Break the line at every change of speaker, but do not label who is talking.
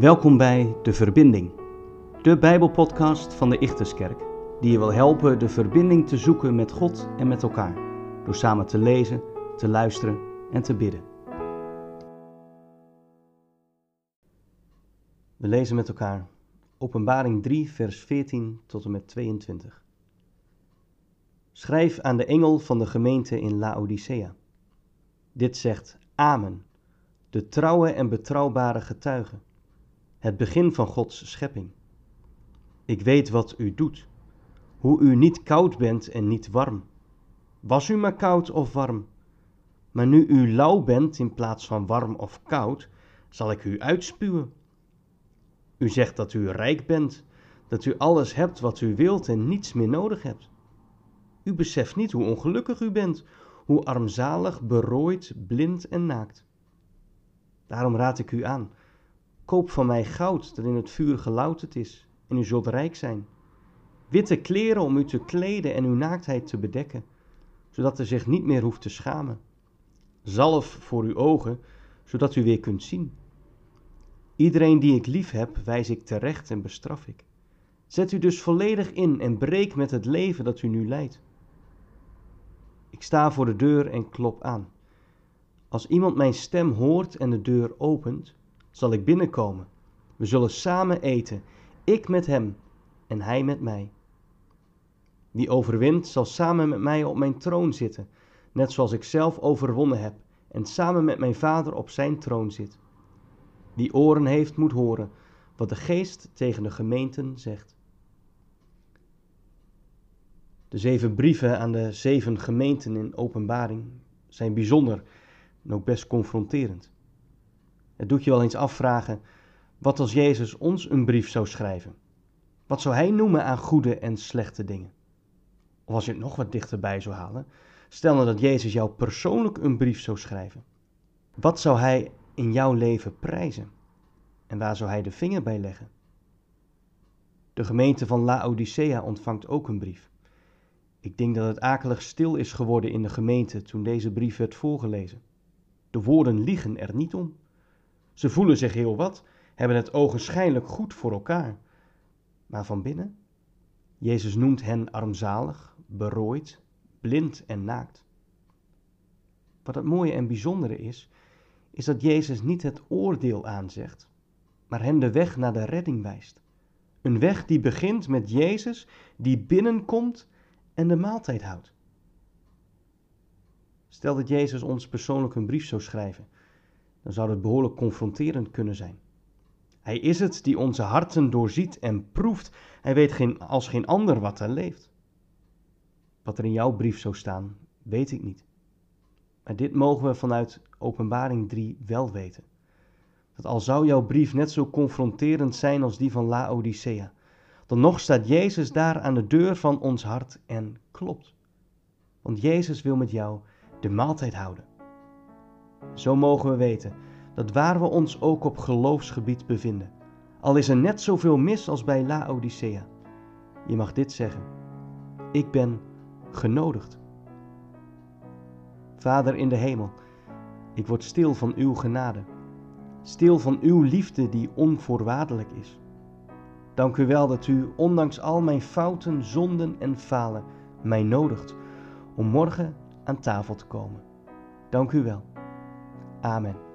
Welkom bij De Verbinding, de Bijbelpodcast van de Ichterskerk, die je wil helpen de verbinding te zoeken met God en met elkaar, door samen te lezen, te luisteren en te bidden. We lezen met elkaar Openbaring 3, vers 14 tot en met 22. Schrijf aan de engel van de gemeente in Laodicea. Dit zegt Amen, de trouwe en betrouwbare getuige het begin van Gods schepping. Ik weet wat u doet, hoe u niet koud bent en niet warm. Was u maar koud of warm. Maar nu u lauw bent in plaats van warm of koud, zal ik u uitspuwen. U zegt dat u rijk bent, dat u alles hebt wat u wilt en niets meer nodig hebt. U beseft niet hoe ongelukkig u bent, hoe armzalig, berooid, blind en naakt. Daarom raad ik u aan Koop van mij goud dat in het vuur gelouterd is, en u zult rijk zijn. Witte kleren om u te kleden en uw naaktheid te bedekken, zodat u zich niet meer hoeft te schamen. Zalf voor uw ogen, zodat u weer kunt zien. Iedereen die ik lief heb, wijs ik terecht en bestraf ik. Zet u dus volledig in en breek met het leven dat u nu leidt. Ik sta voor de deur en klop aan. Als iemand mijn stem hoort en de deur opent, zal ik binnenkomen. We zullen samen eten, ik met hem en hij met mij. Wie overwint, zal samen met mij op mijn troon zitten, net zoals ik zelf overwonnen heb en samen met mijn Vader op zijn troon zit. Wie oren heeft, moet horen wat de Geest tegen de gemeenten zegt. De zeven brieven aan de zeven gemeenten in openbaring zijn bijzonder en ook best confronterend. Het doet je wel eens afvragen, wat als Jezus ons een brief zou schrijven? Wat zou hij noemen aan goede en slechte dingen? Of als je het nog wat dichterbij zou halen, stel nou dat Jezus jou persoonlijk een brief zou schrijven. Wat zou hij in jouw leven prijzen? En waar zou hij de vinger bij leggen? De gemeente van Laodicea ontvangt ook een brief. Ik denk dat het akelig stil is geworden in de gemeente toen deze brief werd voorgelezen. De woorden liegen er niet om. Ze voelen zich heel wat, hebben het ogenschijnlijk goed voor elkaar. Maar van binnen? Jezus noemt hen armzalig, berooid, blind en naakt. Wat het mooie en bijzondere is, is dat Jezus niet het oordeel aanzegt, maar hen de weg naar de redding wijst. Een weg die begint met Jezus, die binnenkomt en de maaltijd houdt. Stel dat Jezus ons persoonlijk een brief zou schrijven dan zou het behoorlijk confronterend kunnen zijn. Hij is het die onze harten doorziet en proeft. Hij weet geen, als geen ander wat er leeft. Wat er in jouw brief zou staan, weet ik niet. Maar dit mogen we vanuit Openbaring 3 wel weten. Dat al zou jouw brief net zo confronterend zijn als die van Laodicea, dan nog staat Jezus daar aan de deur van ons hart en klopt. Want Jezus wil met jou de maaltijd houden. Zo mogen we weten dat waar we ons ook op geloofsgebied bevinden, al is er net zoveel mis als bij Laodicea, je mag dit zeggen: Ik ben genodigd. Vader in de hemel, ik word stil van uw genade, stil van uw liefde die onvoorwaardelijk is. Dank u wel dat u, ondanks al mijn fouten, zonden en falen, mij nodigt om morgen aan tafel te komen. Dank u wel. Amen.